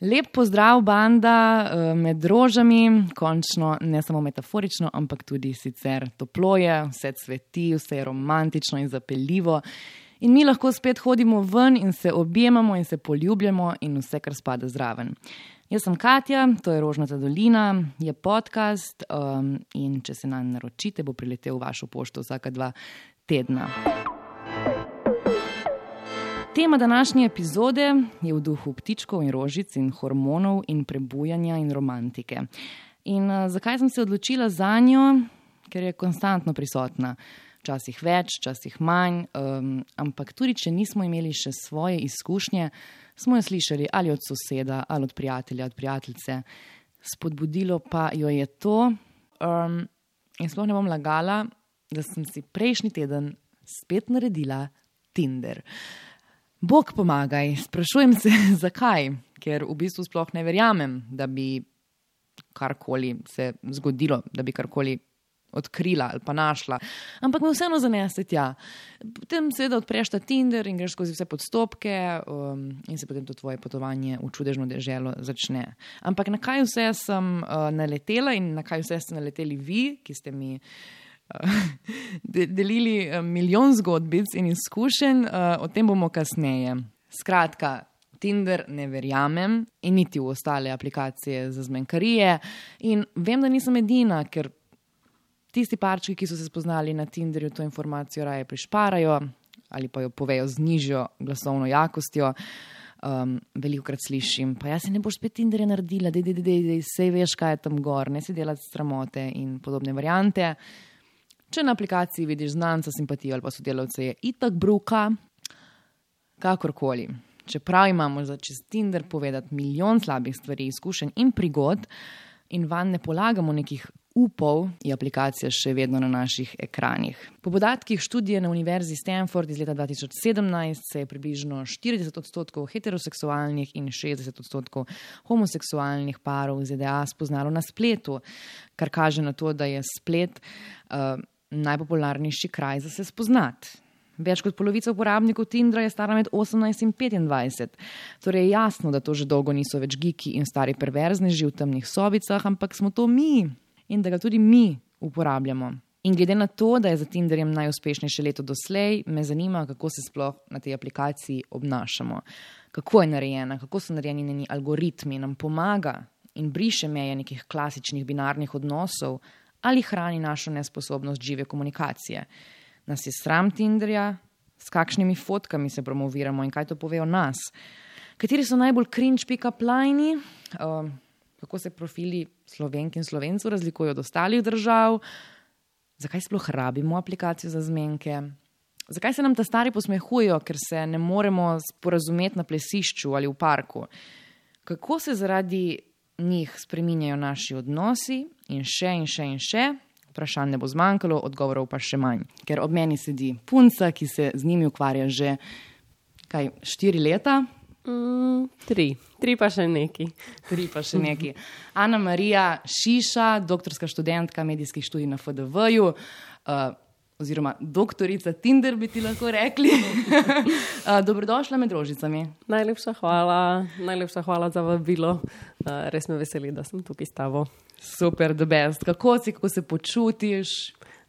Lep pozdrav, banda eh, med rožami, končno ne samo metaforično, ampak tudi sicer toplo je, vse cveti, vse je romantično in zapeljivo. In mi lahko spet hodimo ven in se objemamo in se poljubljamo in vse, kar spada zraven. Jaz sem Katja, to je Rožnata dolina, je podcast um, in če se nam naročite, bo priletel v vašo pošto vsaka dva tedna. Tema današnje epizode je v duhu ptičkov in rožic in hormonov in prebujanja in romantike. In uh, zakaj sem se odločila za njo? Ker je konstantno prisotna. Včasih več, včasih manj, um, ampak tudi če nismo imeli še svoje izkušnje, smo jo slišali ali od soseda, ali od prijatelja, od prijateljice. Spodbudilo pa jo je to, um, in sploh ne bom lagala, da sem si prejšnji teden spet naredila Tinder. Uh, Bog pomagaj, sprašujem se, zakaj, ker v bistvu sploh ne verjamem, da bi karkoli se zgodilo, da bi karkoli odkrila ali pa našla. Ampak me vseeno zanese tja. Potem seveda odpreš ta Tinder in greš skozi vse podstopke um, in se potem to tvoje potovanje v čudežno deželo začne. Ampak na kaj vse sem uh, naletela in na kaj vse ste naleteli vi, ki ste mi delili eh, milijon zgodbic in izkušenj, eh, o tem bomo kasneje. Skratka, Tinder ne verjamem in niti v ostale aplikacije za zmenkarije. In vem, da nisem edina, ker tisti parčki, ki so se spoznali na Tinderju, to informacijo raje prišparajo ali pa jo povejo z nižjo glasovno jakostjo. Um, veliko krat slišim, pa jaz se ne boš spet Tinderja naredila, da se veš, kaj je tam gor, ne si delati stramote in podobne variante. Če na aplikaciji vidiš znanca, simpatijo ali pa sodelavce, je itak bruka, kakorkoli. Čeprav imamo za čez Tinder povedati milijon slabih stvari, izkušenj in prigod, in van ne polagamo nekih upov, je aplikacija še vedno na naših ekranih. Po podatkih študije na Univerzi Stanford iz leta 2017 se je približno 40 odstotkov heteroseksualnih in 60 odstotkov homoseksualnih parov v ZDA spoznalo na spletu, kar kaže na to, da je splet. Uh, najpopularnejši kraj za se spoznati. Več kot polovica uporabnikov Tindra je stara med 18 in 25. Torej je jasno, da to že dolgo niso več giki in stari perverzneži v temnih sobicah, ampak smo to mi in da ga tudi mi uporabljamo. In glede na to, da je za Tinderjem najuspešnejše leto doslej, me zanima, kako se sploh na tej aplikaciji obnašamo. Kako je narejena, kako so narejeni njeni algoritmi, nam pomaga in briše meje nekih klasičnih binarnih odnosov, ali hrani našo nesposobnost žive komunikacije. Nas je sram Tinderja, s kakšnimi fotkami se promoviramo in kaj to pove o nas. Kateri so najbolj cringe pick-up lajni, uh, kako se profili slovenk in slovencev razlikujejo od ostalih držav, zakaj sploh rabimo aplikacijo za zmenke. Zakaj se nam ta stari posmehujejo, ker se ne moremo sporazumeti na plesišču ali v parku? Kako se zaradi njih spreminjajo naši odnosi in še in še in še. Vprašanj ne bo zmanjkalo, odgovorov pa še manj. Ker ob meni sedi punca, ki se z njimi ukvarja že kaj, štiri leta. Mm, tri, tri pa še neki. Tri pa še neki. Ana Marija Šiša, doktorska študentka medijskih študij na FDV-ju. Uh, oziroma doktorica Tinder, bi ti lahko rekli. Dobrodošla med rožicami. Najlepša hvala, najlepša hvala za vabilo. Res me veseli, da sem tukaj s tabo. Super, da best. Kako si, kako se počutiš?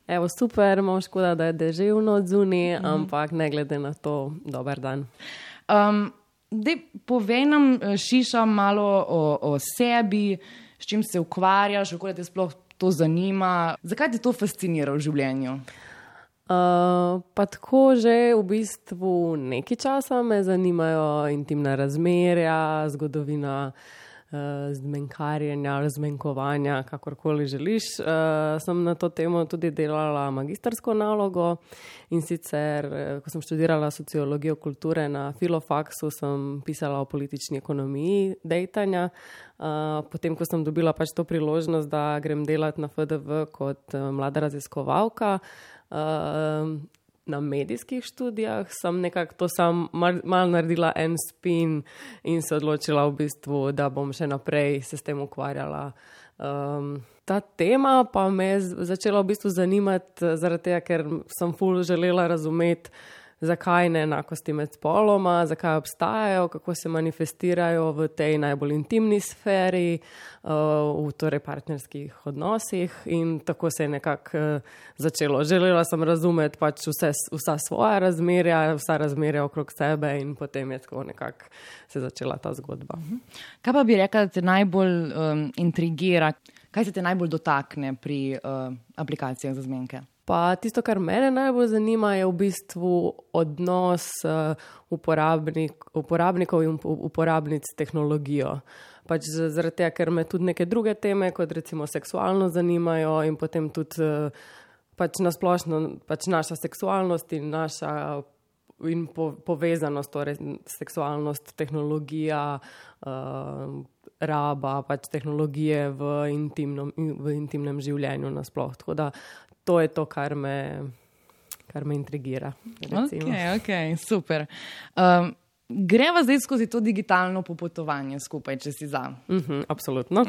Evo, super, imamo škoda, da je deževno od zunaj, mm. ampak ne glede na to, dober dan. Um, Dej, povej nam, eh, šiša malo o, o sebi, s čim se ukvarjaš, kako te sploh to zanima. Zakaj te to fascinira v življenju? Uh, pa tako že v bistvu nekaj časa me zanimajo intimna razmerja, zgodovina zmenkarjenja, razmenkovanja, kakorkoli želiš. Uh, sem na to temo tudi delala magistersko nalogo in sicer, ko sem študirala sociologijo kulture na filofaksu, sem pisala o politični ekonomiji dejtanja. Potem, ko sem dobila pač to priložnost, da grem delati na FDV kot mlada raziskovalka. Na medijskih študijah sem nekako to sam malo mal naredila en spin in se odločila v bistvu, da bom še naprej se s tem ukvarjala. Um, ta tema pa me je začela v bistvu zanimati zaradi tega, ker sem ful želela razumeti, zakaj neenakosti med spoloma, zakaj obstajajo, kako se manifestirajo v tej najbolj intimni sferi, uh, v torej partnerskih odnosih. In tako se je nekako uh, začelo. Želela sem razumeti pač vse, vsa svoja razmerja, vsa razmerja okrog sebe, in potem je tako nekako se začela ta zgodba. Mhm. Kaj pa bi rekla, da te najbolj um, intrigira, kaj se te najbolj dotakne pri uh, aplikacijah za zmenke? Pa tisto, kar mene najbolj zanima, je v bistvu odnos uh, uporabnik, uporabnikov in uporabnic s tehnologijo. Pač zaradi tega, ker me tudi neke druge teme, kot recimo seksualno, zanimajo in potem tudi uh, pač nasplošno pač naša seksualnost in naša. In po, povezanost, torej seksualnost, tehnologija, uh, raba pač tehnologije v, intimnom, v intimnem življenju, nasplošno. Tako da to je to, kar me, kar me intrigira. Ok, ok, super. Um, greva zdaj skozi to digitalno popotovanje skupaj, če si za. Uh mhm, -huh, absolutno.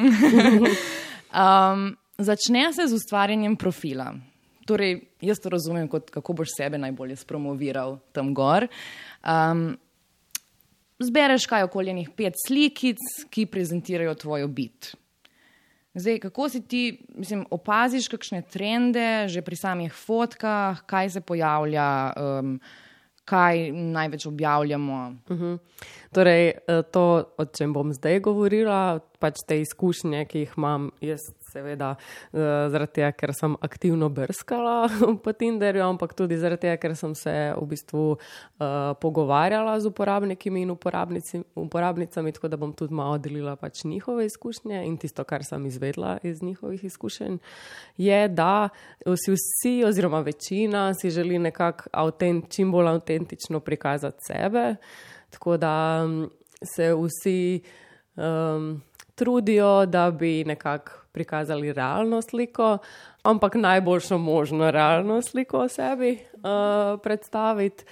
um, začne se z ustvarjanjem profila. Torej, jaz to razumem, kot kako boš sebe najbolje spromoviral tam gor. Um, zbereš kaj okoljenih pet slikic, ki prezentirajo tvojo bit. Zdaj, kako si ti, mislim, opaziš kakšne trende že pri samih fotkah, kaj se pojavlja, um, kaj največ objavljamo? Uh mhm. -huh. Torej, eh, to, o čem bom zdaj govorila, pač te izkušnje, ki jih imam jaz seveda uh, zaradi tega, ker sem aktivno brskala po Tinderju, ampak tudi zaradi tega, ker sem se v bistvu uh, pogovarjala z uporabniki in uporabnicami, tako da bom tudi malo delila pač njihove izkušnje in tisto, kar sem izvedla iz njihovih izkušenj, je, da si vsi oziroma večina si želi nekako autent, čim bolj avtentično prikazati sebe, tako da um, se vsi um, trudijo, da bi nekako prikazali realno sliko, ampak najboljšo možno realno sliko o sebi uh, predstaviti.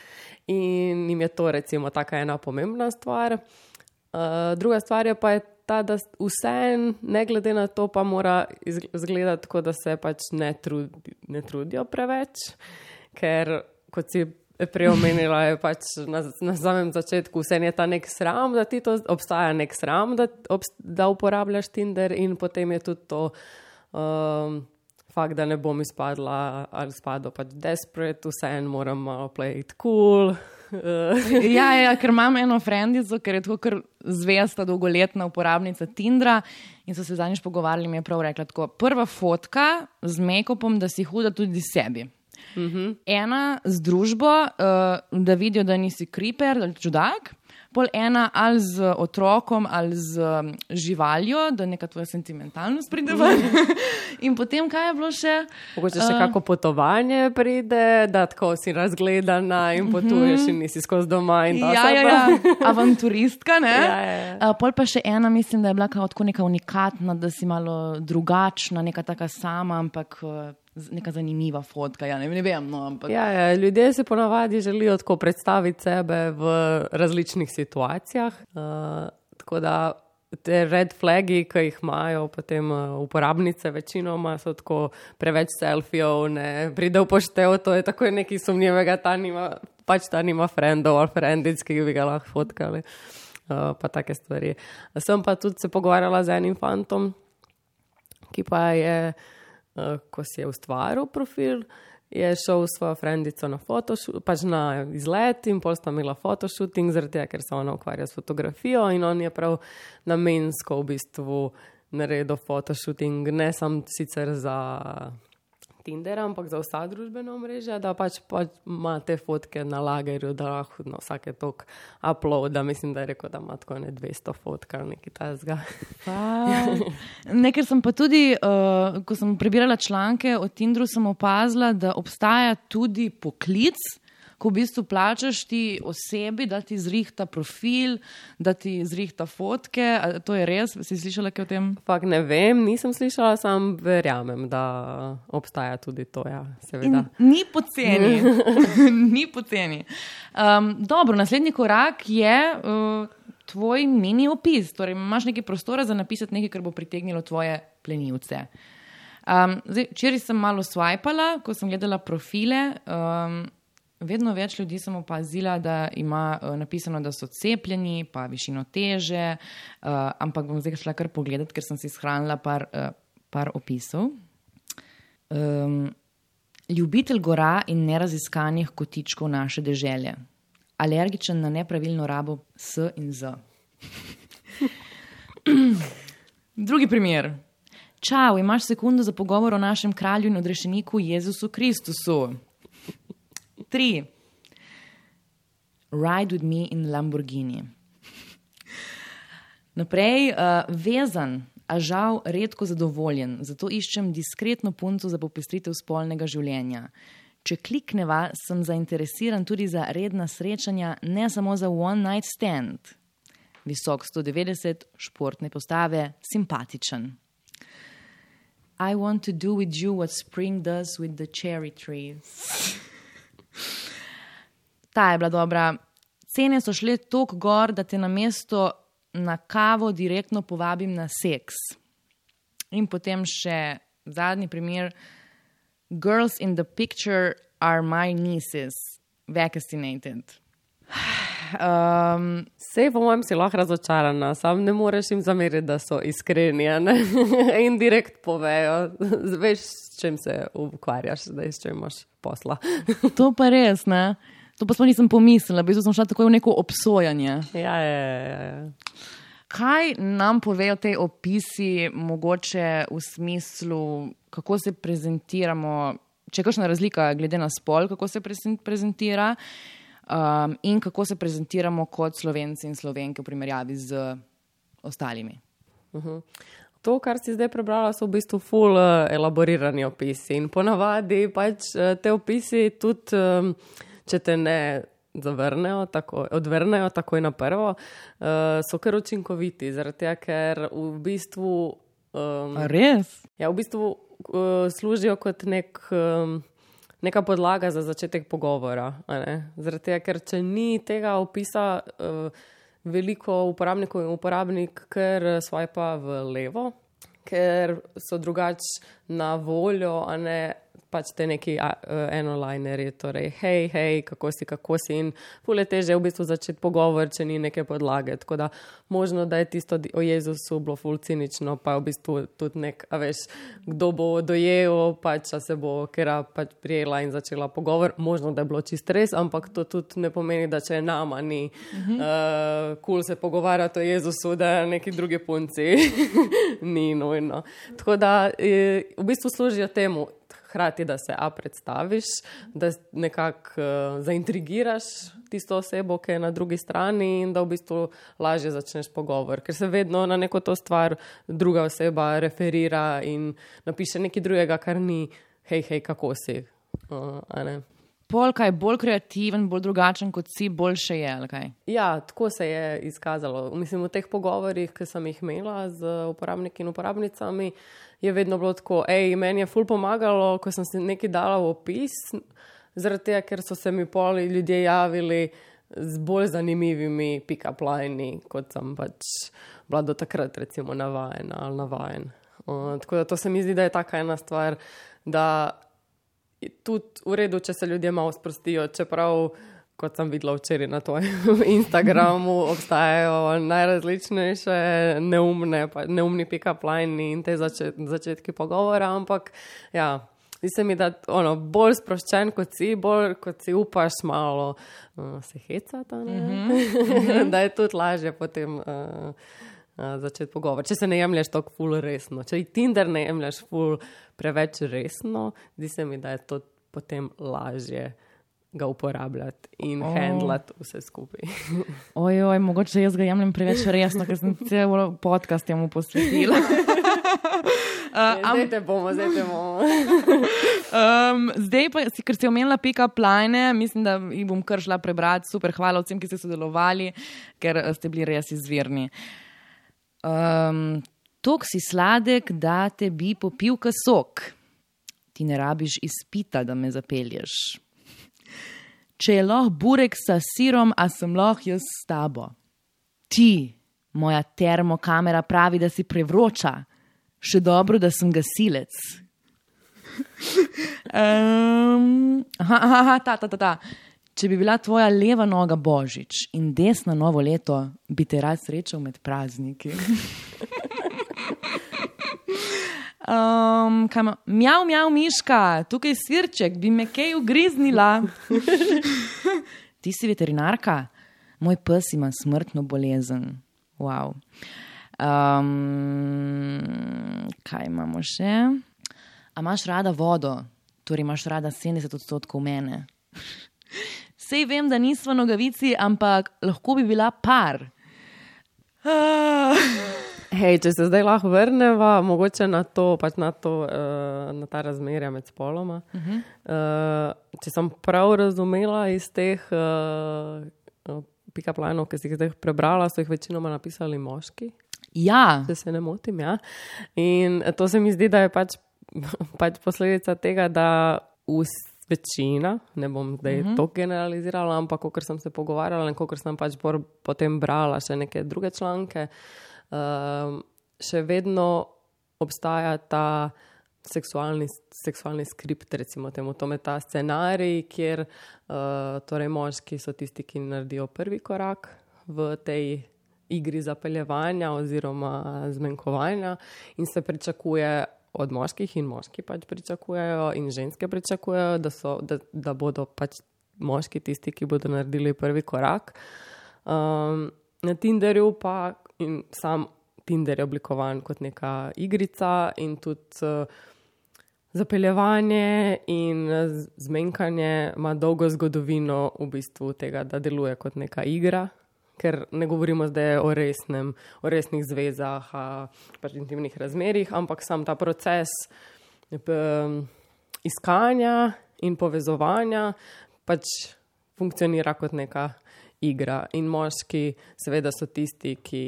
In jim je to, recimo, tako ena pomembna stvar. Uh, druga stvar je pa je ta, da vse, ne glede na to, pa mora izgledati tako, da se pač ne, trudi, ne trudijo preveč, ker kot si preomenila je pač na, na samem začetku, vse je ta nek sram, da ti to obstaja, nek sram, da, da uporabljaš Tinder, in potem je tudi to. Um, Fakt, da ne bom izpadla ali spadla pač desperate, vse en moram malo playiti cool. ja, ja, ker imam eno frendico, ker je tako zvesta, dolgoletna uporabnica Tindra in so se zadnjič pogovarjali, mi je prav rekla tako, prva fotka z make-upom, da si huda tudi sebi. -huh. Mhm. Ena z družbo, uh, da vidijo, da nisi kriper ali čudak, pol ena ali z otrokom ali z um, živaljo, da neka tvoja sentimentalnost pride ven. in potem, kaj je bilo še? Mogoče še uh, kako potovanje pride, da tako si razgledana in mhm. potuješ uh -huh. in nisi skozi doma. Ja, ja, ja, avanturistka, ne? ja, ja, ja. Uh, pol pa še ena, mislim, da je bila kot neka unikatna, da si malo drugačna, neka taka sama, ampak. Uh, neka zanimiva fotka. Ja, ne, ne vem, no, ampak... ja, ja, ljudje se ponavadi želijo tako predstaviti sebe v različnih situacijah. Uh, tako da te red flagi, ki jih imajo potem uh, uporabnice, večinoma so tako preveč selfijev, ne pride v poštev, to je tako nekaj sumnjivega, ta nima, pač ta nima frendov ali frendic, ki bi ga lahko fotkali. Uh, pa take stvari. Sem pa tudi se pogovarjala z enim fantom, ki pa je. Eh, ko si je ustvaril profil, je šel s svojo frendico na, pač na izlet in pol sta imela fotoshooting, zaradi tega, ker se ona ukvarja s fotografijo in on je prav namensko v bistvu naredil fotoshooting, ne samo sicer za Tinder, ampak za vsa družbena omrežja, da pač, pač ima te fotke na lagerju, da lahko na vsake tok upload, da mislim, da je rekel, da ima tako ne 200 fotk ali nekaj tajzga. Nekaj sem pa tudi, uh, ko sem prebirala članke o Tinderu, sem opazila, da obstaja tudi poklic, ko v bistvu plačaš ti osebi, da ti zrihta profil, da ti zrihta fotke. A to je res, si slišala kaj o tem? Fak ne vem, nisem slišala, sam verjamem, da obstaja tudi to. Ja, ni poceni. ni poceni. Um, dobro, naslednji korak je. Uh, Tvoj mini opis, torej imaš nekaj prostora za napisati nekaj, kar bo pritegnilo tvoje plenilce. Um, Včeraj sem malo swipala, ko sem gledala profile. Um, vedno več ljudi sem opazila, da ima uh, napisano, da so cepljeni, pa višino teže, uh, ampak bom zdaj šla kar pogledat, ker sem si shranila par, uh, par opisov. Um, ljubitelj gora in neraziskanih kotičkov naše dežele, alergičen na nepravilno rabo S in Z. Drugi primer. Čau, imaš sekundo za pogovor o našem kralju in odrešeniku Jezusu Kristusu. Tri. Ride with me in Lamborghini. Naprej, uh, vezan, a žal redko zadovoljen, zato iščem diskretno punco za popestritev spolnega življenja. Če klikneva, sem zainteresiran tudi za redna srečanja, ne samo za one night stand. Visok 190, športne postave, simpatičen. I want to do with you what spring does with the cherry trees. Ta je bila dobra. Cene so šle tako gor, da te na mesto na kavo direktno povabim na seks. In potem še zadnji primer. Girls in the picture are my nieces, vaccinated. Um, Sej, po mojem, si lahko razočarana, sam ne moreš jim zameriti, da so iskreni in direkt povejo, veš, s čim se ukvarjaš, zdaj s čim imaš posla. to pa res, ne? To pa sploh nisem pomislila, v bistvu sem šla tako v neko obsojanje. Ja, ja, ja, ja. Kaj nam povejo te opisi, mogoče v smislu, kako se prezentiramo, če je kakšna razlika glede na spol, kako se prezentira? Um, in kako se prezentiramo kot slovenci in slovenke v primerjavi z ostalimi. Uh -huh. To, kar si zdaj prebrala, so v bistvu full uh, elaborirani opisi. In ponavadi pač uh, te opisi tudi, um, če te ne zavrnejo, tako, odvrnejo takoj na prvo, uh, so kar učinkoviti, zaradi tega, ker v bistvu. Um, Res? Ja, v bistvu uh, služijo kot nek. Um, neka podlaga za začetek pogovora. Zaradi tega, ker če ni tega opisa, uh, veliko uporabnikov in uporabnik, ker svoje pa v levo, ker so drugače na voljo, a ne pač te neki uh, enolinerji, torej, hej, hej, kako si, kako si. In pule teže v bistvu začeti pogovor, če ni neke podlage. Tako da možno, da je tisto o Jezusu bilo ful cinično, pa je v bistvu tudi nek, a veš, kdo bo dojel, pač se bo kera pač prijela in začela pogovor. Možno, da je bilo čist res, ampak to tudi ne pomeni, da če nama ni kul uh -huh. uh, cool se pogovarjati o Jezusu, da neki drugi punci ni nujno. Tako da je, v bistvu služijo temu hkrati, da se a predstaviš, da nekako uh, zaintrigiraš tisto osebo, ki je na drugi strani in da v bistvu lažje začneš pogovor, ker se vedno na neko to stvar druga oseba referira in napiše nekaj drugega, kar ni, hej, hej, kako si. Uh, Polka je bolj kreativen, bolj drugačen kot si, boljše je. Ja, tako se je izkazalo. Mislim, v teh pogovorih, ki sem jih imela z uporabniki in uporabnicami, je vedno bilo tako, hej, meni je ful pomagalo, ko sem si nekaj dala v opis, zaradi tega, ker so se mi poli ljudje javili z bolj zanimivimi pick-up lini, kot sem pač bila do takrat, recimo, navajena ali navajen. Uh, tako da to se mi zdi, da je taka ena stvar, da tudi v redu, če se ljudje malo sprostijo, čeprav, kot sem videla včeraj na tvojem Instagramu, obstajajo najrazličnejše neumne, neumni pick-up line in te začet, začetki pogovora, ampak ja. Zdi se mi, da ono, bolj sproščen kot si, bolj kot si upaš malo uh, se hecati, mm -hmm. da je tudi lažje potem. Uh, začeti pogovor. Če se ne jemliš tako ful resno, če Tinder ne jemliš ful preveč resno, zdi se mi, da je to potem lažje. Ga uporabljati in oh. handlati vse skupaj. Ojoj, mogoče jaz ga jemljem preveč resno, ker sem cel podcast temu posvetila. Uh, zdaj te bomo, zdaj te bomo. um, zdaj pa, ker si omenila pika plajne, mislim, da jih bom kar šla prebrati. Super, hvala vsem, ki ste sodelovali, ker ste bili res izvirni. Uh, Um, Tok si sladek, da te bi popil kasok. Ti ne rabiš izpita, da me zapelješ. Če je lahko burek sa sirom, a sem lahko jaz s tabo. Ti, moja termokamera pravi, da si prevroča, še dobro, da sem gasilec. um, aha, aha, ta, ta, ta, ta. Če bi bila tvoja leva noga božič in desna novo leto, bi te rad srečal med prazniki. Um, kaj ima, mjav, mjav, miška, tukaj sirček, bi me kaj ugriznila. Ti si veterinarka, moj pes ima smrtno bolezen. Wow. Um, kaj imamo še? A imaš rada vodo, torej imaš rada 70 odstotkov mene. Sej vem, da nismo nogavici, ampak lahko bi bila par. Ah. Hej, če se zdaj lahko vrnemo, mogoče na, to, pač na, to, uh, na ta razmerja med spoloma. Uh -huh. uh, če sem prav razumela iz teh uh, pikaplanov, ki si jih prebrala, so jih večinoma napisali moški. Ja. Če se ne motim. Ja. In to se mi zdi, da je pač, pač posledica tega, da večina, ne bom zdaj uh mhm. -huh. to generalizirala, ampak ko sem se pogovarjala in ko sem pač potem brala še neke druge članke. Uh, um, še vedno obstaja ta seksualni, seksualni skript, recimo temu, to je ta scenarij, kjer uh, torej moški so tisti, ki naredijo prvi korak v tej igri zapeljevanja oziroma zmenkovanja in se pričakuje. Od moških in moški pač pričakujejo, in ženske pričakujejo, da, so, da, da bodo pač moški tisti, ki bodo naredili prvi korak. Um, na Tinderju pa in sam Tinder je oblikovan kot neka igrica in tudi uh, zapeljevanje in uh, zmenkanje ima dolgo zgodovino v bistvu tega, da deluje kot neka igra. Ker ne govorimo zdaj o, resnem, o resnih zvezah, pač intimnih razmerih, ampak sam ta proces iskanja in povezovanja pač funkcionira kot neka igra. In moški, seveda, so tisti, ki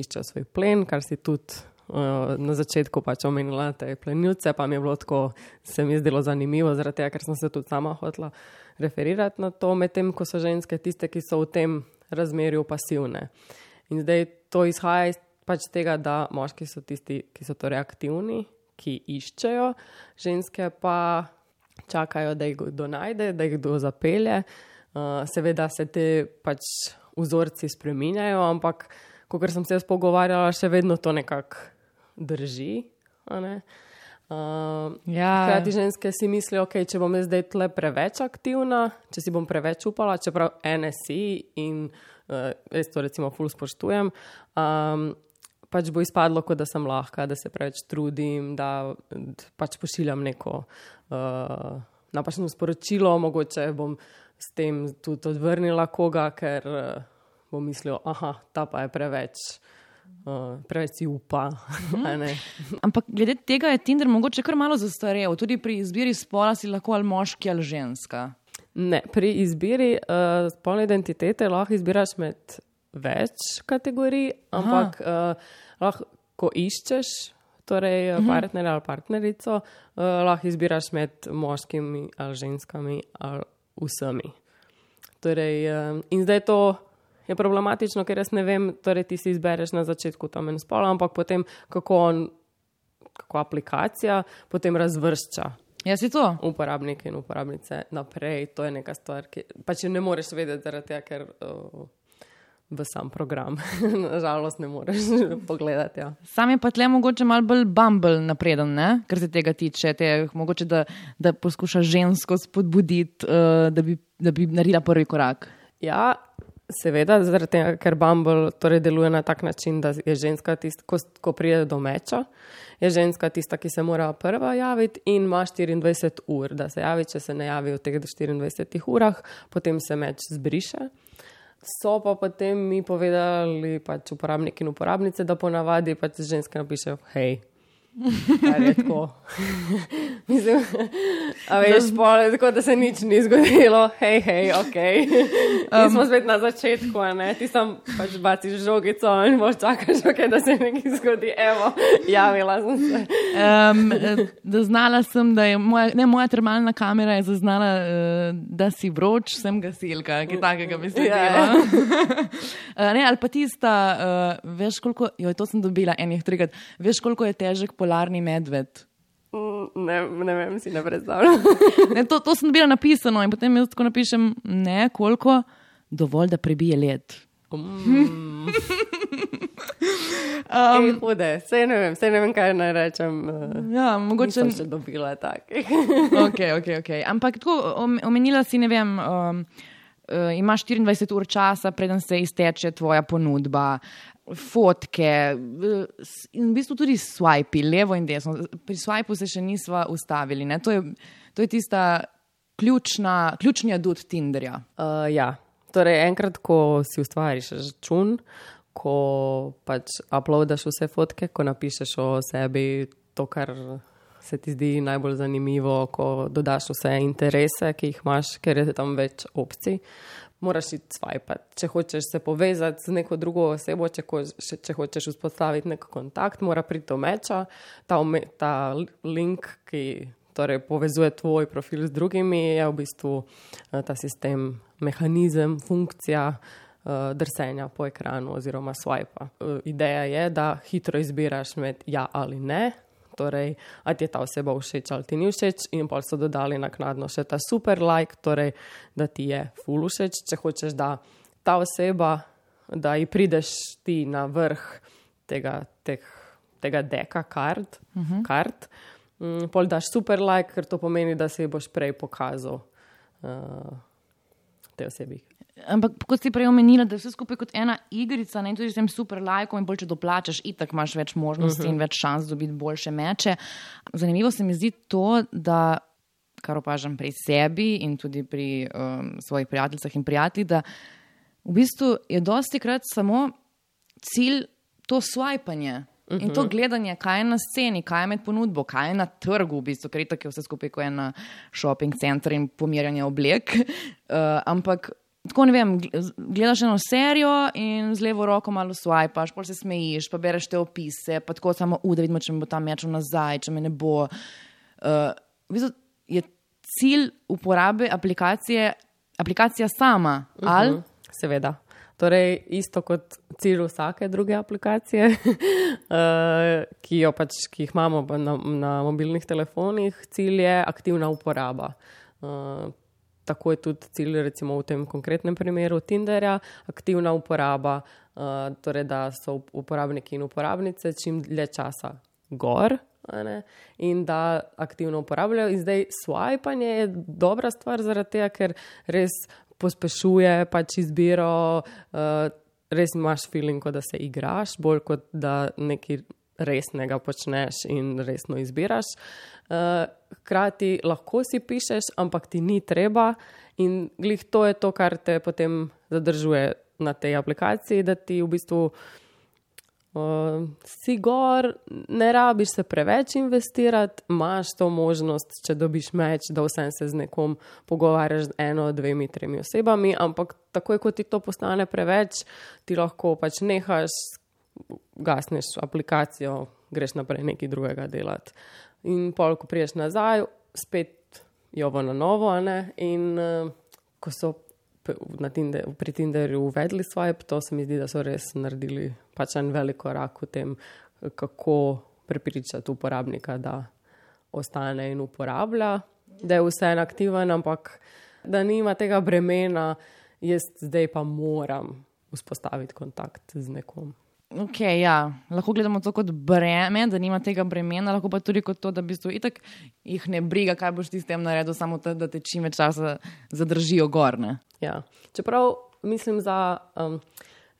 iščejo svoj plen, kar si tudi na začetku pač omenila, te plenilce, pa mi je bilo tako, se mi je zdelo zanimivo, zaradi tega, ker sem se tudi sama hotla referirati na to, medtem ko so ženske tiste, ki so v tem razmerju pasivne. In zdaj to izhaja iz pač tega, da moški so tisti, ki so torej aktivni, ki iščejo, ženske pa čakajo, da jih kdo najde, da jih kdo zapelje. Uh, seveda se te pač vzorci spreminjajo, ampak kot sem se jaz pogovarjala, še vedno to nekako drži. Ne? Uh, ja. Hrati ženske si mislijo, okay, če bom zdaj tle preveč aktivna, če si bom preveč upala, čeprav ene si in uh, jaz to recimo ful spoštujem. Um, pač bo izpadlo, kot da sem lahka, da se preveč trudim, da pač pošiljam neko uh, napačno sporočilo, mogoče bom s tem tudi odvrnila koga, ker. Uh, bo mislil, da ta pa je preveč. Uh, preveč si upa. Ampak glede tega je Tinder mogoče kar malo zastarel. Tudi pri izbiri spola si lahko ali moški ali ženska. Ne, pri izbiri uh, spolne identitete lahko izbiraš med več kategorij, ampak uh, lahko iščeš torej, uh -huh. partnerja ali partnerico, uh, lahko izbiraš med moškimi ali ženskami ali vsemi. Torej, uh, in zdaj to je problematično, ker jaz ne vem, torej ti si izbereš na začetku tam en spol, ampak potem kako on, kako aplikacija potem razvršča. Jaz si to. Uporabnike in uporabnice naprej, to je neka stvar, ki pač ne moreš vedeti, zaradi tega, ker. Uh, V sam program, nažalost, ne moreš pogledati. Ja. Sam je pa tle mogoče malo bolj bumble napreden, ne? kar se tega tiče. Te, mogoče da, da poskuša žensko spodbuditi, uh, da, bi, da bi naredila prvi korak. Ja, Seveda, tega, ker Bumble torej deluje na tak način, da je ženska tista, ko, ko pride do meča, je ženska tista, ki se mora prva javiti in ima 24 ur, da se javi, če se ne javi v teh 24 urah, potem se meč zbriše. So pa potem mi povedali, pač uporabniki in uporabnice, da ponavadi pač ženske napišejo, hej, Tako. Mislim, a veš, pole, tako da se nič ni zgodilo, hej, hej, ok. Um, smo spet na začetku, ne? ti sem pač baci žogico in boš čakal, okay, da se nekaj zgodi. Evo, javila sem se. Um, zaznala sem, da je moja, ne, moja termalna kamera je zaznala, uh, da si vroč, sem gasilka, ki takega se ja. uh, ne, ali pa tista, uh, veš koliko, jo, to sem dobila enih trikrat, veš koliko je težek polarni medved. Ne, ne vem, si ne predstavljam. ne, to, to sem bila napisano in potem jaz tako napišem, ne, koliko, dovolj, da prebije let. Mm. um, hude, vse ne vem, vse ne vem, kaj naj rečem. Uh, ja, mogoče sem še dobila takih. okay, okay, okay. Ampak tako omenila si, ne vem. Um, Uh, imaš 24 ur časa, preden se izteče tvoja ponudba, fotke in v bistvu tudi swipe, levo in desno. Pri swipu se še nismo ustavili. To je, to je tista ključna, ključni adut Tinderja. Uh, ja, torej enkrat, ko si ustvariš račun, ko pač uploadaš vse fotke, ko napišeš o sebi to, kar se ti zdi najbolj zanimivo, ko dodaš vse interese, ki jih imaš, ker je tam več opcij. Moraš iti swipati. Če hočeš se povezati z neko drugo osebo, če, ko, še, če hočeš vzpostaviti nek kontakt, mora priti do meča, ta, ta link, ki torej, povezuje tvoj profil z drugimi, je v bistvu eh, ta sistem, mehanizem, funkcija uh, drsenja po ekranu oziroma swipa. Uh, ideja je, da hitro izbiraš med ja ali ne. Torej, ali ti je ta oseba všeč ali ti ni všeč, in pa so dodali naknadno še ta super like, torej, da ti je full všeč. Če hočeš, da ta oseba, da ji prideš ti na vrh tega, teh, tega deka kart, uh mhm. -huh. kart um, pol daš super like, ker to pomeni, da se ji boš prej pokazal uh, te osebi. Ampak, kot si prej omenila, da je vse skupaj kot ena igrica, ne tudi s tem super lajkom in bolj, če doplačaš, itak imaš več možnosti uh -huh. in več šans dobiti boljše meče. Zanimivo se mi zdi to, da, kar opažam pri sebi in tudi pri um, svojih prijateljicah in prijateljih, da v bistvu je dosti krat samo cilj to swipanje. Uh -huh. In to mhm. gledanje, kaj je na sceni, kaj je med ponudbo, kaj je na trgu, v bistvu, ker je tako vse skupaj kot en shopping center in pomirjanje oblek. Uh, ampak tako ne vem, gledaš eno serijo in z levo roko malo swipeš, pa se smejiš, pa bereš te opise, pa tako samo u, da vidimo, če mi bo tam mečal nazaj, če me ne bo. Uh, v bistvu je cilj uporabe aplikacije, aplikacija sama, uh -huh. ali? Mhm, seveda. Torej, isto kot cilj vsake druge aplikacije, uh, ki, pač, ki jih imamo na, na mobilnih telefonih, cilj je aktivna uporaba. Uh, tako je tudi cilj, recimo v tem konkretnem primeru Tinderja, aktivna uporaba, uh, torej da so uporabniki in uporabnice čim dlje časa gor. In da aktivno uporabljajo, in zdaj swipanje je dobra stvar, zaradi tega, ker res pospešuje pač izbiro, uh, res imaš feeling, da se igraš, bolj kot da nekaj resnega počneš in resno izbiraš. Eh, hkrati uh, lahko si pišeš, ampak ti ni treba, in glih to je to, kar te potem zadržuje na tej aplikaciji, da ti v bistvu uh, si gor, ne rabiš se preveč investirati, imaš to možnost, če dobiš meč, da vsem se z nekom pogovarjaš z eno, dvemi, tremi osebami, ampak takoj, ko ti to postane preveč, ti lahko pač nehaš gasneš aplikacijo, greš naprej nekaj drugega delati. In pol, ko priješ nazaj, spet jo bo na novo. In uh, ko so Pri Tinderju uvedli svoje, to se mi zdi, da so res naredili pač en velik korak v tem, kako prepričati uporabnika, da ostane in uporablja, da je vse en aktiven, ampak da nima tega bremena, jaz zdaj pa moram vzpostaviti kontakt z nekom. Okay, ja. Lahko gledamo to kot breme, da nima tega bremena, lahko pa tudi kot to, da bi itak jih ne briga, kaj boš ti s tem naredil, samo to, da te čim več časa zadržijo gorne. Ja. Čeprav mislim za. Um,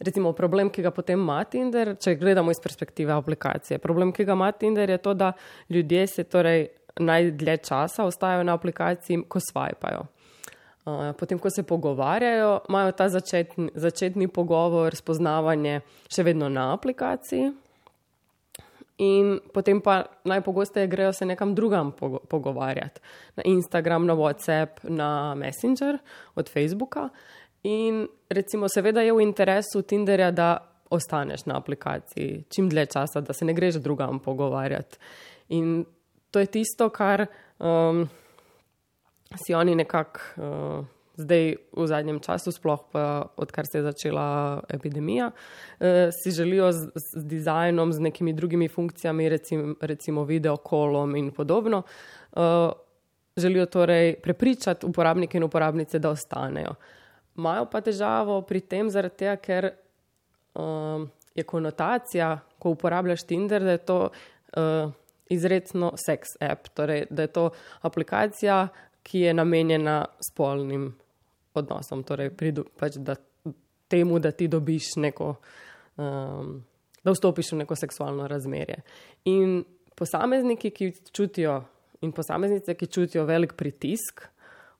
Recimo, problem, ki ga potem ima Tinder, če gledamo iz perspektive aplikacije. Problem, ki ga ima Tinder, je to, da ljudje se torej najdlje časa ostajajo na aplikaciji, ko svajpajo. Eh, potem, ko se pogovarjajo, imajo ta začetni, začetni pogovor, spoznavanje še vedno na aplikaciji. In potem pa najpogosteje grejo se nekam drugam pogovarjati, na Instagram, na WhatsApp, na Messenger od Facebooka. In recimo, seveda je v interesu Tinderja, da ostaneš na aplikaciji čim dlje časa, da se ne greš drugam pogovarjati. In to je tisto, kar. Um, si oni nekako uh, zdaj v zadnjem času, sploh pa odkar se je začela epidemija, uh, si želijo z, z dizajnom, z nekimi drugimi funkcijami, recim, recimo videokolom in podobno, uh, želijo torej prepričati uporabnike in uporabnice, da ostanejo. Imajo pa težavo pri tem, tega, ker uh, je konotacija, ko uporabljaš Tinder, da je to uh, izredno seks app, torej da je to aplikacija, ki je namenjena spolnim odnosom, torej pridu, pač da, temu, da ti dobiš neko, um, da vstopiš v neko seksualno razmerje. In posamezniki, ki čutijo, in posameznice, ki čutijo velik pritisk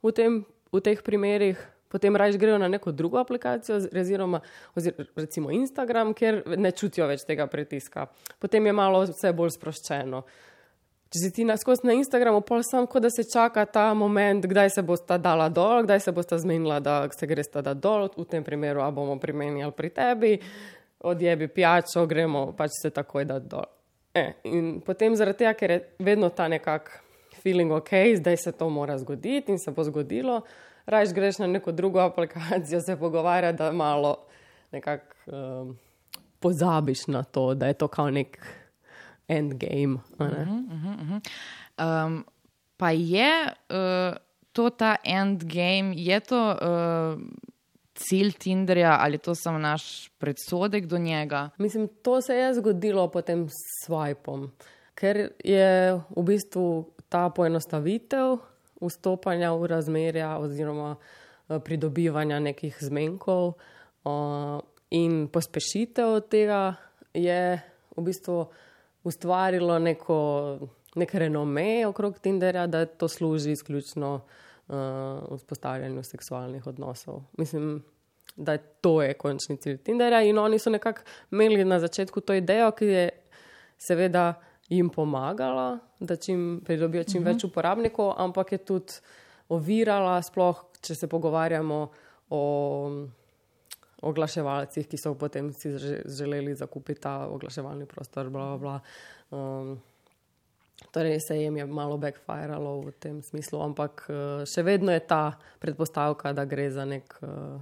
v, tem, v teh primerih, potem raje grejo na neko drugo aplikacijo, oziroma, oziroma recimo Instagram, ker ne čutijo več tega pritiska. Potem je malo vse bolj sproščeno. Če si ti na skozi na Instagramu, pa samo, da se čaka ta moment, kdaj se bo sta dala dol, kdaj se bo sta zmenila, da se gre sta da dol, v tem primeru, a bomo primenjali pri tebi, odjebi pijačo, gremo pač se takoj da dol. E, in potem zaradi tega, ker je vedno ta nekak feeling ok, zdaj se to mora zgoditi in se bo zgodilo, rajš greš na neko drugo aplikacijo, se pogovarja, da malo nekako um, pozabiš na to, da je to kao nek endgame. Uh -huh, uh -huh. um, pa je uh, to ta endgame, je to uh, cilj Tinderja ali to samo naš predsodek do njega? Mislim, to se je zgodilo potem s swipom, ker je v bistvu ta poenostavitev vstopanja v razmerja oziroma uh, pridobivanja nekih zmenkov uh, in pospešitev tega je v bistvu ustvarilo neko, nek renome okrog Tinderja, da to služi izključno uh, vzpostavljanju seksualnih odnosov. Mislim, da je to je končni cilj Tinderja in oni so nekako imeli na začetku to idejo, ki je seveda jim pomagala, da čim pridobijo čim uh mhm. -huh. več uporabnikov, ampak je tudi ovirala, sploh če se pogovarjamo o oglaševalcih, ki so potem si želeli zakupiti ta oglaševalni prostor. Bla, bla. Um, torej, se jim je malo backfiralo v tem smislu, ampak uh, še vedno je ta predpostavka, da gre za nek uh,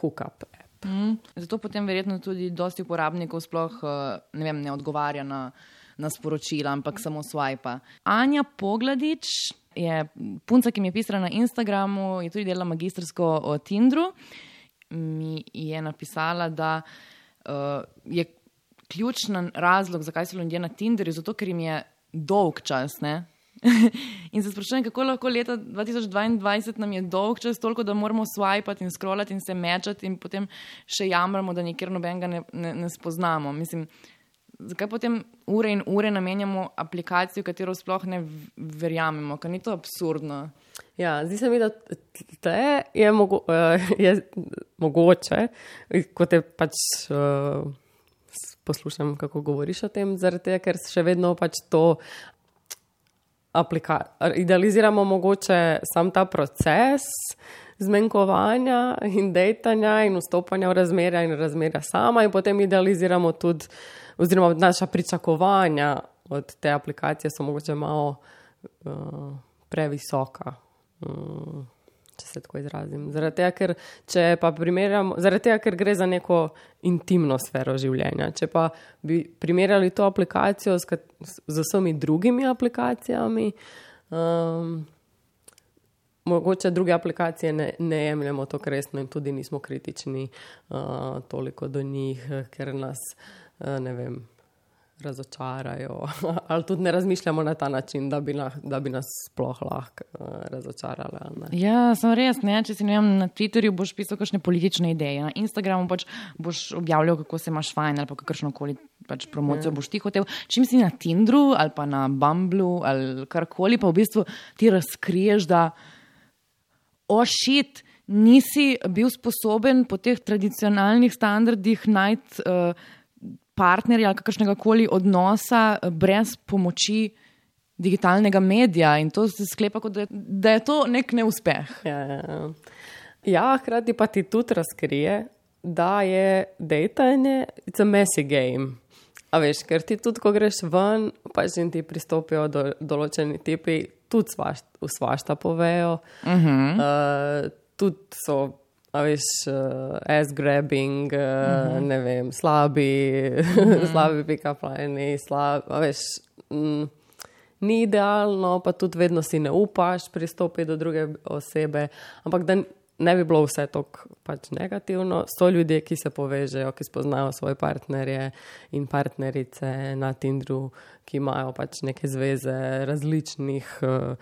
hookup. Mm, zato potem verjetno tudi dosti uporabnikov sploh uh, ne, vem, ne odgovarja na, na sporočila, ampak samo swipe. Anja Pogladič je punca, ki mi je pisala na Instagramu, je tudi delala magistrsko o Tindru mi je napisala, da uh, je ključen razlog, zakaj so ljudje na Tinderju, zato ker jim je dolg čas. Ne? in se sprašujem, kako lahko leta 2022 nam je dolg čas, toliko da moramo swipati in scrollati in se mečati, in potem še jamramo, da nikjer nobenega ne, ne, ne spoznamo. Mislim, zakaj potem ure in ure namenjamo aplikaciji, v katero sploh ne verjamemo, ker ni to absurdno. Ja, zdi se mi, da te je, mogo, uh, je mogoče, ko te pač uh, poslušam, kako govoriš o tem, zaradi tega, ker še vedno pač to idealiziramo, mogoče sam ta proces zmenkovanja in dejanja in vstopanja v razmerja in razmerja sama in potem idealiziramo tudi, oziroma naša pričakovanja od te aplikacije so mogoče malo uh, previsoka. Mm, če se tako izrazim. Zaradi tega, ker, zaradi tega, ker gre za neko intimno sfero življenja. Če pa bi primerjali to aplikacijo z, z vsemi drugimi aplikacijami, um, mogoče druge aplikacije ne, ne jemljemo tako resno in tudi nismo kritični uh, toliko do njih, ker nas, uh, ne vem razočarajo, ali tudi ne razmišljamo na ta način, da bi, na, da bi nas sploh lahko uh, razočarali. Ja, sem res. Ne? Če si vem, na Twitterju boš pisal kakšne politične ideje, na Instagramu pač boš objavljal, kako se imaš fajn ali kakršno koli pač promocijo ja. boš ti hotel. Če si na Tindru ali pa na Bumblu ali karkoli, pa v bistvu ti razkriješ, da ošit. Nisi bil sposoben po teh tradicionalnih standardih najti uh, partnerja ali kakršnega koli odnosa eh, brez pomoči digitalnega medija in to se sklepa, da je, da je to nek neuspeh. Ja, ja, ja. ja, hkrati pa ti tudi razkrije, da je dejanje, it's a messy game. A veš, ker ti tudi, ko greš ven, pa že ti pristopijo do določeni tipi, tudi svašta, svašta povejo. Uh -huh. uh, tudi so. Veš, uh, ass grabbing, uh, uh -huh. ne vem, slabi, uh -huh. slabi pick-up line, slabi, a veš. Mm, ni idealno, pa tudi vedno si ne upaš pristopiti do druge osebe. Ampak da ne bi bilo vse tako pač negativno, so ljudje, ki se povežejo, ki spoznajo svoje partnerje in partnerice na Tindru, ki imajo pač neke zveze različnih uh,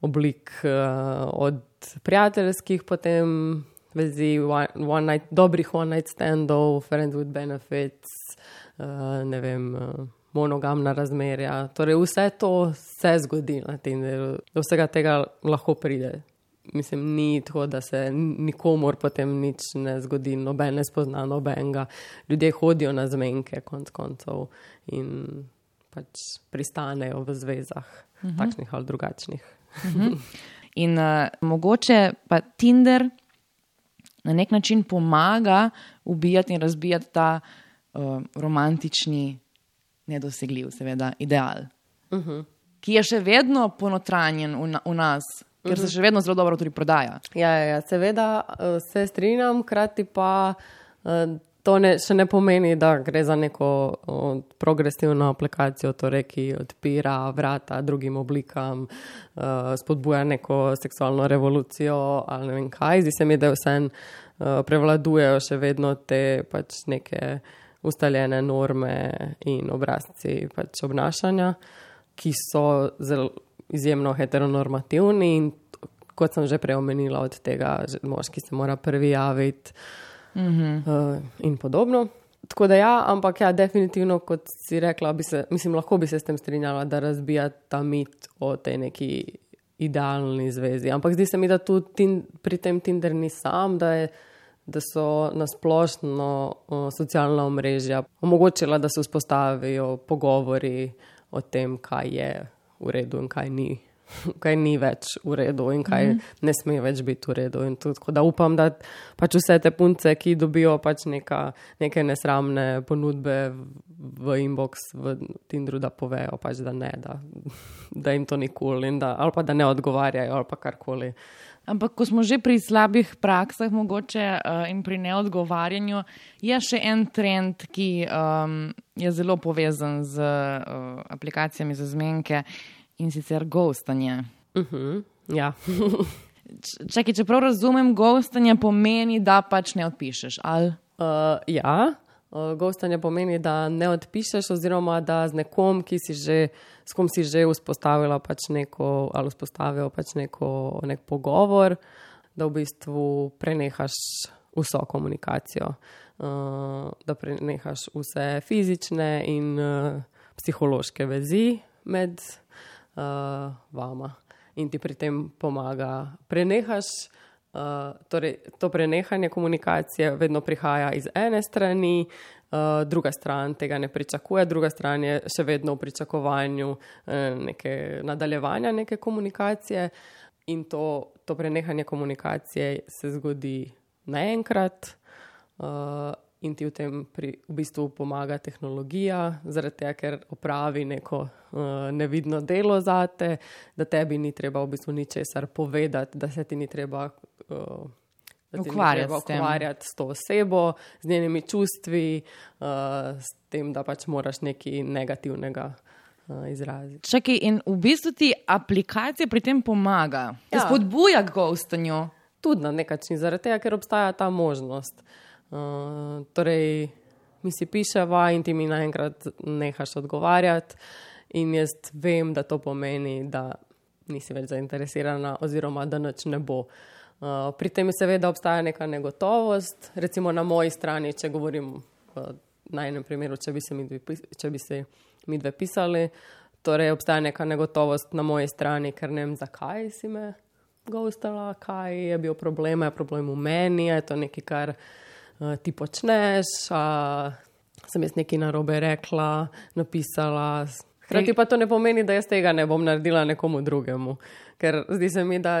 oblik, uh, od prijateljskih, potem vezi, one, one night, dobrih one night standov, friends with benefits, uh, ne vem. Uh, monogamna razmerja. Torej, vse to se zgodi na Tinderu, do vsega tega lahko pride. Mislim, ni tako, da se nikomor potem nič ne zgodi, noben ne spozna nobenega. Ljudje hodijo na zmenke, konc koncev, in pač pristanejo v zvezah, uh mhm. -huh. takšnih ali drugačnih. Uh mhm. -huh. In uh, mogoče pa Tinder na nek način pomaga ubijati in razbijati ta uh, romantični nedosegljiv, seveda, ideal, uh mhm. -huh. ki je še vedno ponotranjen v, na, v nas, ker uh -huh. se mhm. še vedno zelo dobro tudi prodaja. Ja, ja, ja seveda eh, se strinjam, hkrati pa. To ne, še ne pomeni, da gre za neko o, progresivno aplikacijo, torej, ki odpira vrata drugim oblikam, uh, spodbuja neko seksualno revolucijo ali ne vem kaj. Zdi se mi, da vse uh, prevladujejo še vedno te pač neke ustaljene norme in obrazci pač obnašanja, ki so zelo izjemno heteronormativni in kot sem že prej omenila, od tega, moški se mora prvi javiti mm -hmm. uh, in podobno. Tako da ja, ampak ja, definitivno, kot si rekla, bi se, mislim, lahko bi se s tem strinjala, da razbija ta mit o tej neki idealni zvezi. Ampak zdi se mi, da tudi pri tem Tinder ni sam, da je da so nasplošno socialna omrežja omogočila, da se vzpostavijo pogovori o tem, kaj je v redu in kaj ni. Kaj ni več v redu in kaj mm -hmm. ne sme več biti v redu. Tako da upam, da pač vse te punce, ki dobijo pač neka, neke nesramne ponudbe v inbox, v Tindru, da povejo, pač, da ne, da, da jim to nikoli in da, ali pa da ne odgovarjajo ali pa karkoli. Uh, Ampak, ko smo že pri slabih praksah, mogoče uh, in pri neodgovarjanju, je še en trend, ki um, je zelo povezan z uh, aplikacijami za zmenke in sicer ghostanje. Uh mhm, -huh. Ja. Čakaj, če prav razumem, ghostanje pomeni, da pač ne odpišeš. Uh, ja, uh, ghostanje pomeni, da ne odpišeš, oziroma da z nekom, ki si že s kom si že vzpostavila pač neko, ali vzpostavil pač neko, nek pogovor, da v bistvu prenehaš vso komunikacijo, uh, da prenehaš vse fizične in uh, psihološke vezi med uh, vama in ti pri tem pomaga. Prenehaš. Uh, torej, to prenehanje komunikacije vedno prihaja iz ene strani, Eh, druga stran tega ne pričakuje, druga stran je še vedno v pričakovanju uh, neke nadaljevanja neke komunikacije in to, to prenehanje komunikacije se zgodi naenkrat. Uh, In ti v tem pri, v bistvu pomaga tehnologija, zaradi tega, ker opravi neko uh, nevidno delo za te, da tebi ni treba v bistvu ničesar povedati, da se ti ni treba uh, ukvarjati, ukvarjati s to osebo, z njenimi čustvi, uh, s tem, da pač moraš nekaj negativnega. Uh, Čakaj, in v bistvu ti aplikacija pri tem pomaga, ja. spodbuja k gostanju. Tudi na nek način, zaradi tega, ker obstaja ta možnost. Uh, torej, mi si piševa in ti mi naenkrat nehaš odgovarjati, in jaz vem, da to pomeni, da nisi več zainteresirana, oziroma da noč ne bo. Uh, Uh, pri tem seveda obstaja neka negotovost, recimo na moji strani, če govorim uh, na enem primeru, če bi se mi dve, če bi se mi dve pisali, torej obstaja neka negotovost na moji strani, ker ne vem, zakaj si me gostala, kaj je bil problem, je problem v meni, je to nekaj, kar uh, ti počneš, uh, sem jaz nekaj narobe rekla, napisala. Hkrati pa to ne pomeni, da jaz tega ne bom naredila nekomu drugemu ker zdi se mi, da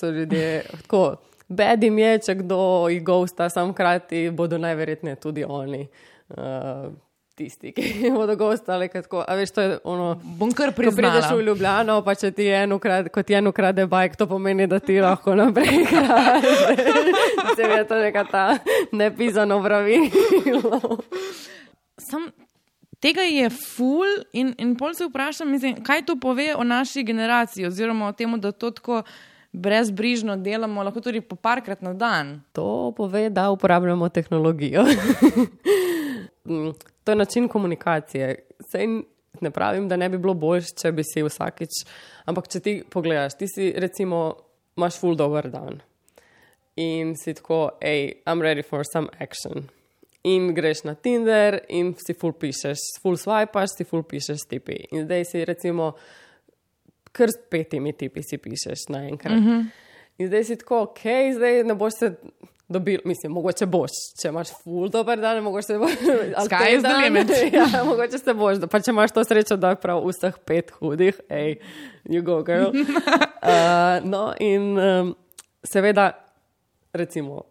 so ljudje tako. Bedim je, če kdo jih gosta, sam hkrati bodo najverjetneje tudi oni. Uh, tisti, ki bodo gostali. A veš, to je ono. Bom kar Ko prideš priznala. v Ljubljano, pa če ti eno krade, kot eno krade bajk, to pomeni, da ti lahko naprej. Se mi je to neka ta nepisano pravilo. Sam tega je ful in, in pol se vprašam, mislim, kaj to pove o naši generaciji, oziroma o tem, da to tako brezbrižno delamo, lahko tudi po parkrat na dan. To pove, da uporabljamo tehnologijo. Mm, to je način komunikacije. Sej ne pravim, da ne bi bilo boljše, če bi si vsakič. Ampak, če ti pogledaš, ti si recimo, imaš full dober dan in si tako, hej, I'm ready for some action. In greš na Tinder in si full pišeš, full swipaš, si full pišeš tipi. In zdaj si recimo, kar s petimi tipi si pišeš naenkrat. Mm -hmm. In zdaj si tako, ok, zdaj ne boš se dobil, mislim, mogoče boš, če imaš full dober dan, mogoče se boš. is the teden, limit. ja, mogoče se boš, pa če imaš to srečo, da je prav vseh pet hudih, hej, you go, girl. Uh, no, in um, seveda, recimo,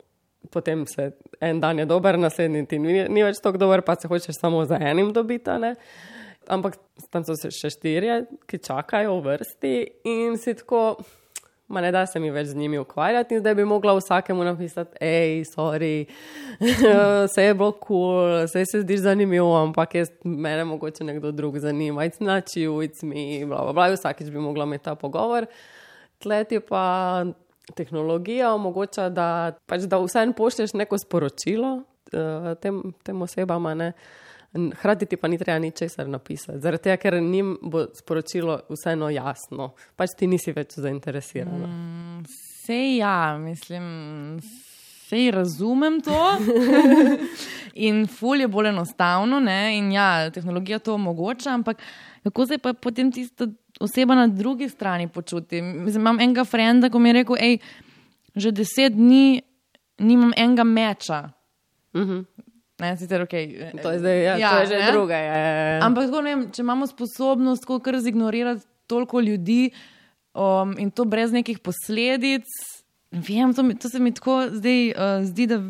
potem se en dan je dober, naslednji ti ni, ni več tako dober, pa se hočeš samo za enim dobiti. ne. Ampak tam so še štirje, ki čakajo v vrsti in si tako. Ma ne da se mi več z njimi ukvarjati, in zdaj bi mogla vsakemu napisati, hej, sorry, vse je bilo kul, cool, vse se zdi zanimivo, ampak jaz, mene mogoče nekdo drug zanima, it's not you, it's me, bla, bla, bla, vsakeč bi mogla imeti ta pogovor. Tleti pa tehnologija omogoča, da, pač, da vseeno pošlješ neko sporočilo uh, tem, tem osebam, ne. Hrati ti pa ni treba ničesar napisati, zaradi tega, ker njim bo sporočilo vseeno jasno, pač ti nisi več zainteresirana. Mm. Sej ja, mislim, sej razumem to. in ful je bolj enostavno, ne? in ja, tehnologija to omogoča, ampak kako se pa potem tista oseba na drugi strani počuti? Mislim, imam enega frenda, ko mi je rekel, hej, že deset dni nimam enega meča. Mm -hmm. Ne, sicer, okay, To je, zdaj, ja, ja, to je že ne? druga. Ja, ja, ja. Ampak tako, vem, če imamo sposobnost tako kar zignorirati toliko ljudi um, in to brez nekih posledic. Vem, to, mi, to se mi tako zdaj uh, zdi, da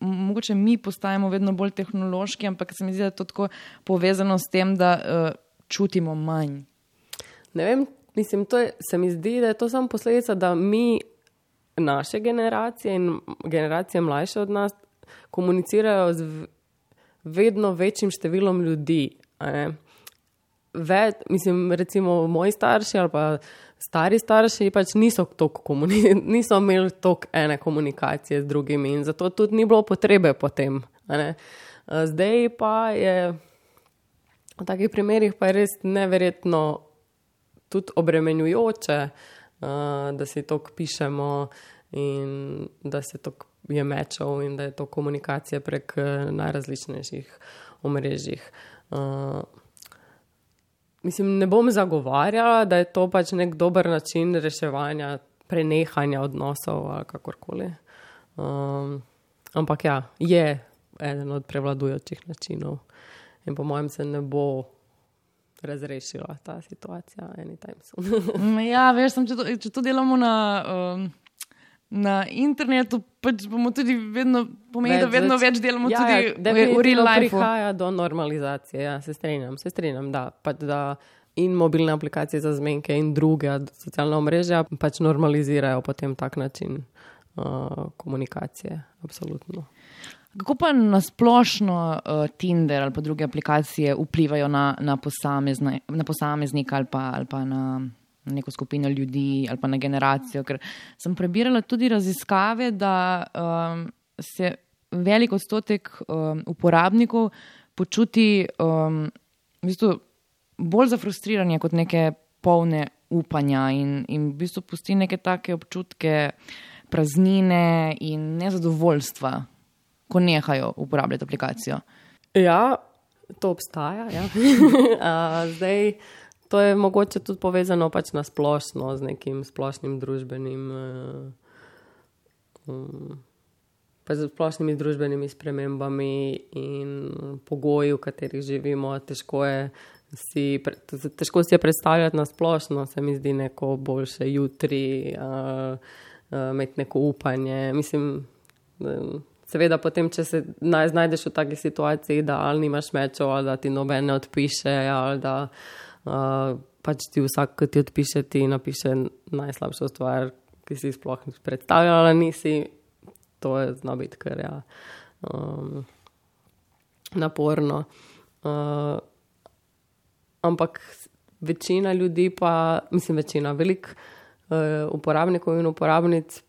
mogoče mi postajamo vedno bolj tehnološki, ampak se mi zdi, da je to tako povezano s tem, da uh, čutimo manj. Ne vem, mislim, to je, se mi zdi, da je to samo posledica, da mi, naše generacije in generacije mlajše od nas, komunicirajo z vedno večjim številom ljudi. Več, mislim, recimo moji starši ali pa stari starši pač niso, niso imeli toliko ene komunikacije z drugimi in zato tudi ni bilo potrebe ne. Eh, Zdaj pa je v takih primerih pa res neverjetno tudi obremenjujoče, da si to pišemo in da se to je mečev in da je to komunikacija prek eh, najrazličnejših omrežjih. Uh, mislim, ne bom zagovarjala, da je to pač nek dober način reševanja, prenehanja odnosov ali kakorkoli. Um, ampak ja, je eden od prevladujočih načinov in po mojem se ne bo razrešila ta situacija anytime soon. Ja, veš, sem, če, to, če to delamo na, um, na internetu, pač bomo tudi vedno, pomeni, da Več vedno zač- več delamo ja, tudi ja, v, v definitivno real life. Prihaja do normalizacije, ja, se strinjam, se strinjam, da, pač da in mobilne aplikacije za zmenke in druge socialna omrežja pač normalizirajo potem tak način uh, komunikacije. Absolutno. Kako pa na splošno uh, Tinder ali pa druge aplikacije vplivajo na, na, posamezne, na posameznika ali pa, ali pa na neko skupino ljudi ali pa na generacijo? Ker sem prebirala tudi raziskave, da um, se velik odstotek um, uporabnikov počuti um, v bistvu bolj zafrustriranje kot neke polne upanja in, in v bistvu pusti neke take občutke praznine in nezadovoljstva ko nehajo uporabljati aplikacijo. Ja, to obstaja. Ja. A, zdaj, to je mogoče tudi povezano pač na splošno z nekim splošnim družbenim. Uh, um, pa z splošnimi družbenimi spremembami in pogoji, v katerih živimo. Težko, je si, težko si je predstavljati na splošno, se mi zdi neko boljše jutri, uh, uh, imeti neko upanje. Mislim, da Seveda, potem, če se naj, znajdeš v taki situaciji, da ali nimaš mečev, ali da ti noben ne odpiše, ali da uh, pač ti vsak, ki ti odpiše, ti napiše najslabšo stvar, ki si sploh ni predstavljala, nisi. To je zna biti kar ja, um, naporno. Uh, ampak večina ljudi, pa mislim, večina, velik uh, uporabnikov in uporabnic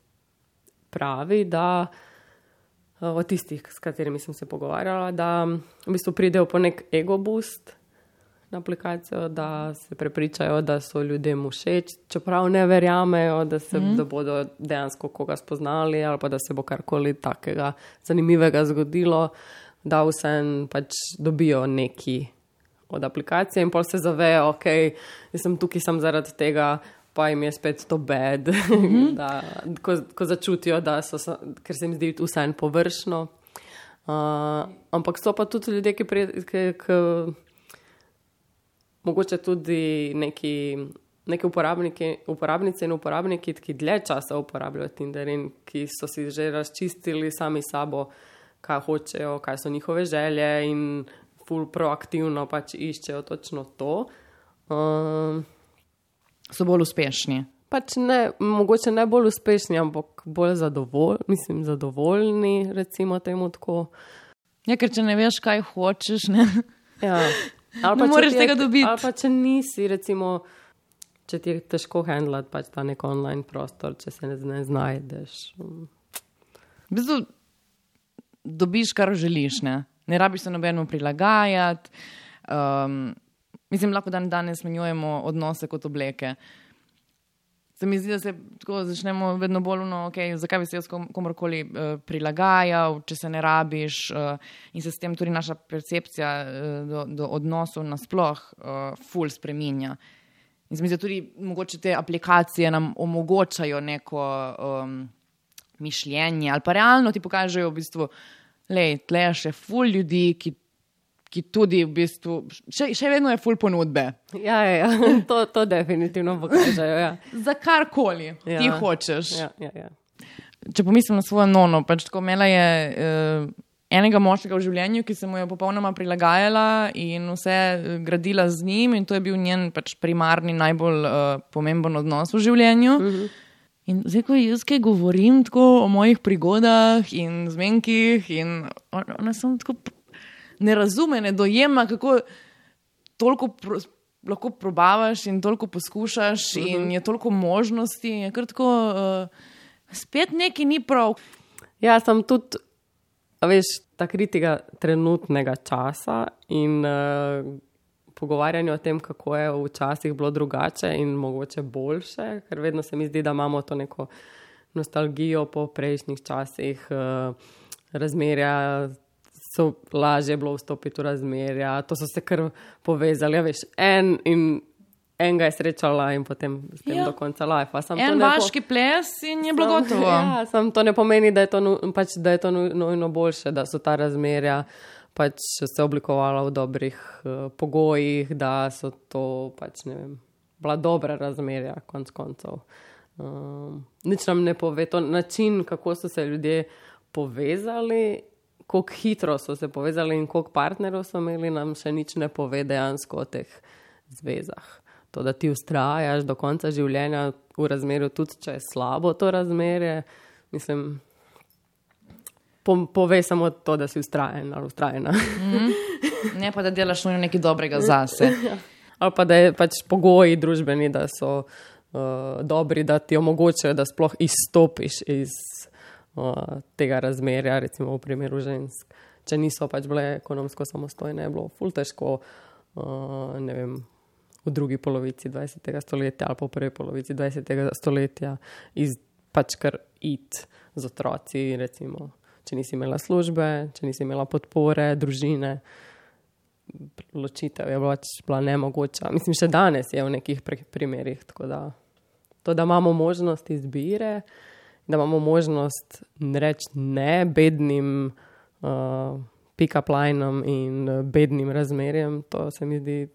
pravi, da uh, od tistih, s katerimi sem se pogovarjala, da v bistvu pridejo po nek ego boost na aplikacijo, da se prepričajo, da so ljudem všeč, čeprav ne verjamejo, da, se, mm da bodo dejansko koga spoznali ali pa da se bo karkoli takega zanimivega zgodilo, da vsem pač dobijo neki od aplikacije in pol se zavejo, ok, jaz sem tukaj sem zaradi tega. Pa jim je spet to bed, mm -hmm. da, ko, ko začutijo, da so, ker se jim zdi vse en površno. Uh, ampak so pa tudi ljudje, ki, pri, ki, ki mogoče tudi neki, neki uporabniki, uporabnice in uporabniki, ki dlje časa uporabljajo Tinder in ki so si že razčistili sami sabo, kaj hočejo, kaj so njihove želje in ful proaktivno pač iščejo točno to. Um, so bolj uspešni. Pač ne, mogoče ne bolj uspešni, ampak bolj zadovoljni, mislim, zadovoljni, recimo temu tako. Ja, ker če ne veš, kaj hočeš, ne. Ja. Ne moreš tega dobiti. Ali pa če nisi, recimo, če ti je težko handlati pač ta nek online prostor, če se ne, ne znajdeš. V bistvu dobiš, kar želiš, ne, ne rabiš se nobeno prilagajati. Um, mislim, lahko dan danes menjujemo odnose kot obleke. Se mi zdi, da se tako začnemo vedno bolj uno, okay, zakaj bi se jaz komorkoli uh, prilagajal, če se ne rabiš uh, in se s tem tudi naša percepcija uh, do, do odnosov nasploh uh, ful spreminja. In se mi zdi, da tudi mogoče te aplikacije nam omogočajo neko um, mišljenje ali pa realno ti pokažejo v bistvu, da je še ful ljudi, ki ki tudi v bistvu, še, še vedno je full ponudbe. Ja, ja, ja. To, to definitivno pokažejo. Ja. Za karkoli ja. ti hočeš. Ja, ja, ja. Če pomislim na svojo nono, pač tako imela je uh, enega moškega v življenju, ki se mu je popolnoma prilagajala in vse eh, gradila z njim, in to je bil njen pač primarni, najbolj uh, pomemben odnos v življenju. Uh mhm. -huh. In zdaj, ko jaz kaj govorim tako o mojih prigodah in zmenkih, in ona sem tako ne razume, ne dojema, kako toliko pro, lahko probavaš in toliko poskušaš, uh -huh. in mhm. je toliko možnosti. Je tako, uh, spet nekaj ni prav. Ja, sem tudi, veš, ta kritika trenutnega časa in uh, pogovarjanje o tem, kako je včasih bilo drugače in mogoče boljše, ker vedno se mi zdi, da imamo to neko nostalgijo po prejšnjih časih. Uh, Razmerja so lažje bilo vstopiti v razmerja, to so se kar povezali. Ja, veš, en in enega je srečala in potem s tem ja. do konca life. En vaški ples in je bilo gotovo. Ja, sam to ne pomeni, da je to, pač, da je to nujno boljše, da so ta razmerja. Pač se oblikovala v dobrih uh, pogojih, da so to pač, vem, bila dobra razmerja, konc koncev. Um, nič nam ne pove, to način, kako so se ljudje povezali, kako hitro so se povezali in koliko partnerjev so imeli, nam še nič ne pove dejansko o teh zvezah. To, da ti ustrajaš do konca življenja v razmerju, tudi če je slabo to razmerje, mislim, po, pove samo to, da si ustrajen ali ustrajena. Mm -hmm. Ne pa, da delaš nekaj dobrega zase. ali pa, da je pač pogoji družbeni, da so uh, dobri, da ti omogočajo, da sploh izstopiš iz tega razmerja, recimo v primeru žensk. Če niso pač bile ekonomsko samostojne, je bilo ful težko, uh, ne vem, v drugi polovici 20. stoletja ali pa v prvi polovici 20. stoletja iz pač kar it z otroci, recimo, če nisi imela službe, če nisi imela podpore, družine. Ločitev je pač bila nemogoča. Mislim, še danes je v nekih primerih. Tako da, to, da imamo možnost izbire, uh, da imamo možnost reči ne bednim uh, pick-up linom in uh, bednim razmerjem. To se mi zdi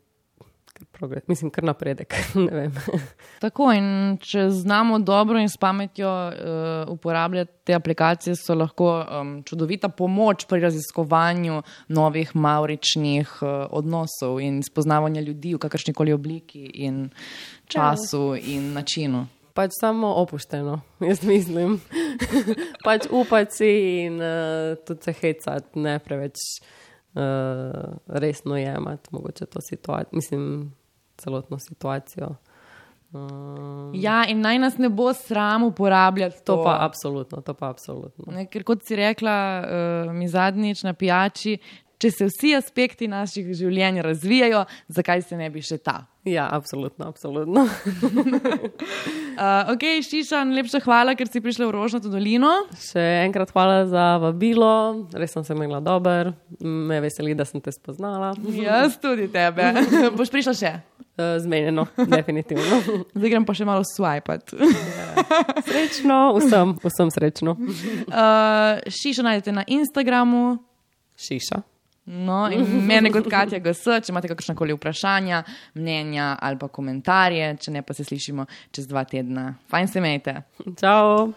kar progres, mislim, kar napredek. Tako in če znamo dobro in s pametjo uh, uporabljati te aplikacije, so lahko um, čudovita pomoč pri raziskovanju novih mauričnih uh, odnosov in spoznavanja ljudi v kakršni koli obliki in času ja. in načinu. Pač samo opušteno, jaz mislim. pač upati in uh, tudi se hecati, ne preveč uh, resno jemati, mogoče to situacijo, mislim, celotno situacijo. Um, ja, in naj nas ne bo sram uporabljati to. To pa absolutno, to pa absolutno. Ne, ker kot si rekla, uh, mi zadnjič na pijači, če se vsi aspekti naših življenj razvijajo, zakaj se ne bi še ta? Ja, absolutno, absolutno. uh, ok, Šiša, najlepša hvala, ker si prišla v Rožnato dolino. Še enkrat hvala za vabilo, res sem se imela dober, me veseli, da sem te spoznala. Jaz tudi tebe. Boš prišla še? Uh, zmenjeno, definitivno. Zdaj grem pa še malo swipati. ja. Srečno, vsem, vsem srečno. Uh, šiša najdete na Instagramu. Šiša. No, in mene kot Katja GS, če imate kakršna koli vprašanja, mnenja ali pa komentarje, če ne pa se slišimo čez dva tedna. Fajn se imejte. Ciao.